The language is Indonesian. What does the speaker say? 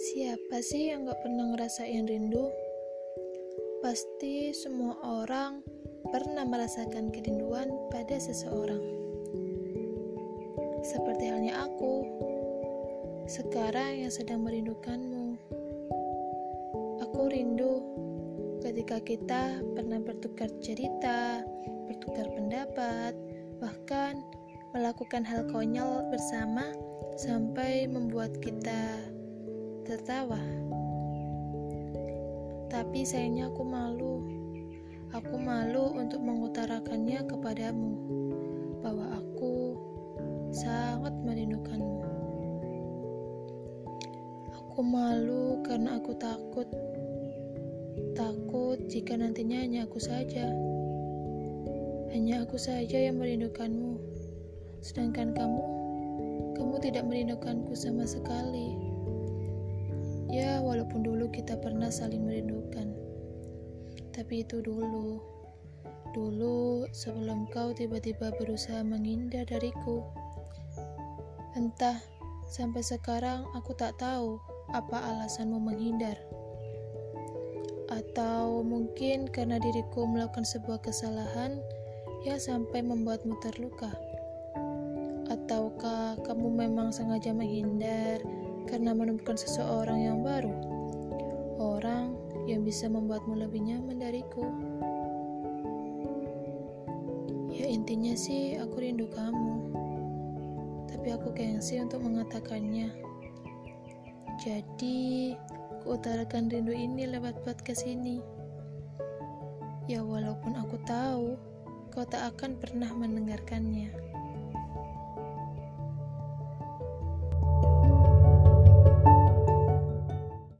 Siapa sih yang gak pernah ngerasain rindu? Pasti semua orang pernah merasakan kerinduan pada seseorang. Seperti halnya aku, sekarang yang sedang merindukanmu. Aku rindu ketika kita pernah bertukar cerita, bertukar pendapat, bahkan melakukan hal konyol bersama sampai membuat kita tertawa. Tapi sayangnya aku malu. Aku malu untuk mengutarakannya kepadamu bahwa aku sangat merindukanmu. Aku malu karena aku takut. Takut jika nantinya hanya aku saja. Hanya aku saja yang merindukanmu. Sedangkan kamu, kamu tidak merindukanku sama sekali. Ya, walaupun dulu kita pernah saling merindukan. Tapi itu dulu. Dulu sebelum kau tiba-tiba berusaha menghindar dariku. Entah, sampai sekarang aku tak tahu apa alasanmu menghindar. Atau mungkin karena diriku melakukan sebuah kesalahan yang sampai membuatmu terluka. Ataukah kamu memang sengaja menghindar karena menemukan seseorang yang baru, orang yang bisa membuatmu lebih nyaman dariku. Ya intinya sih aku rindu kamu, tapi aku gengsi untuk mengatakannya. Jadi, aku utarakan rindu ini lewat podcast ini. Ya walaupun aku tahu kau tak akan pernah mendengarkannya.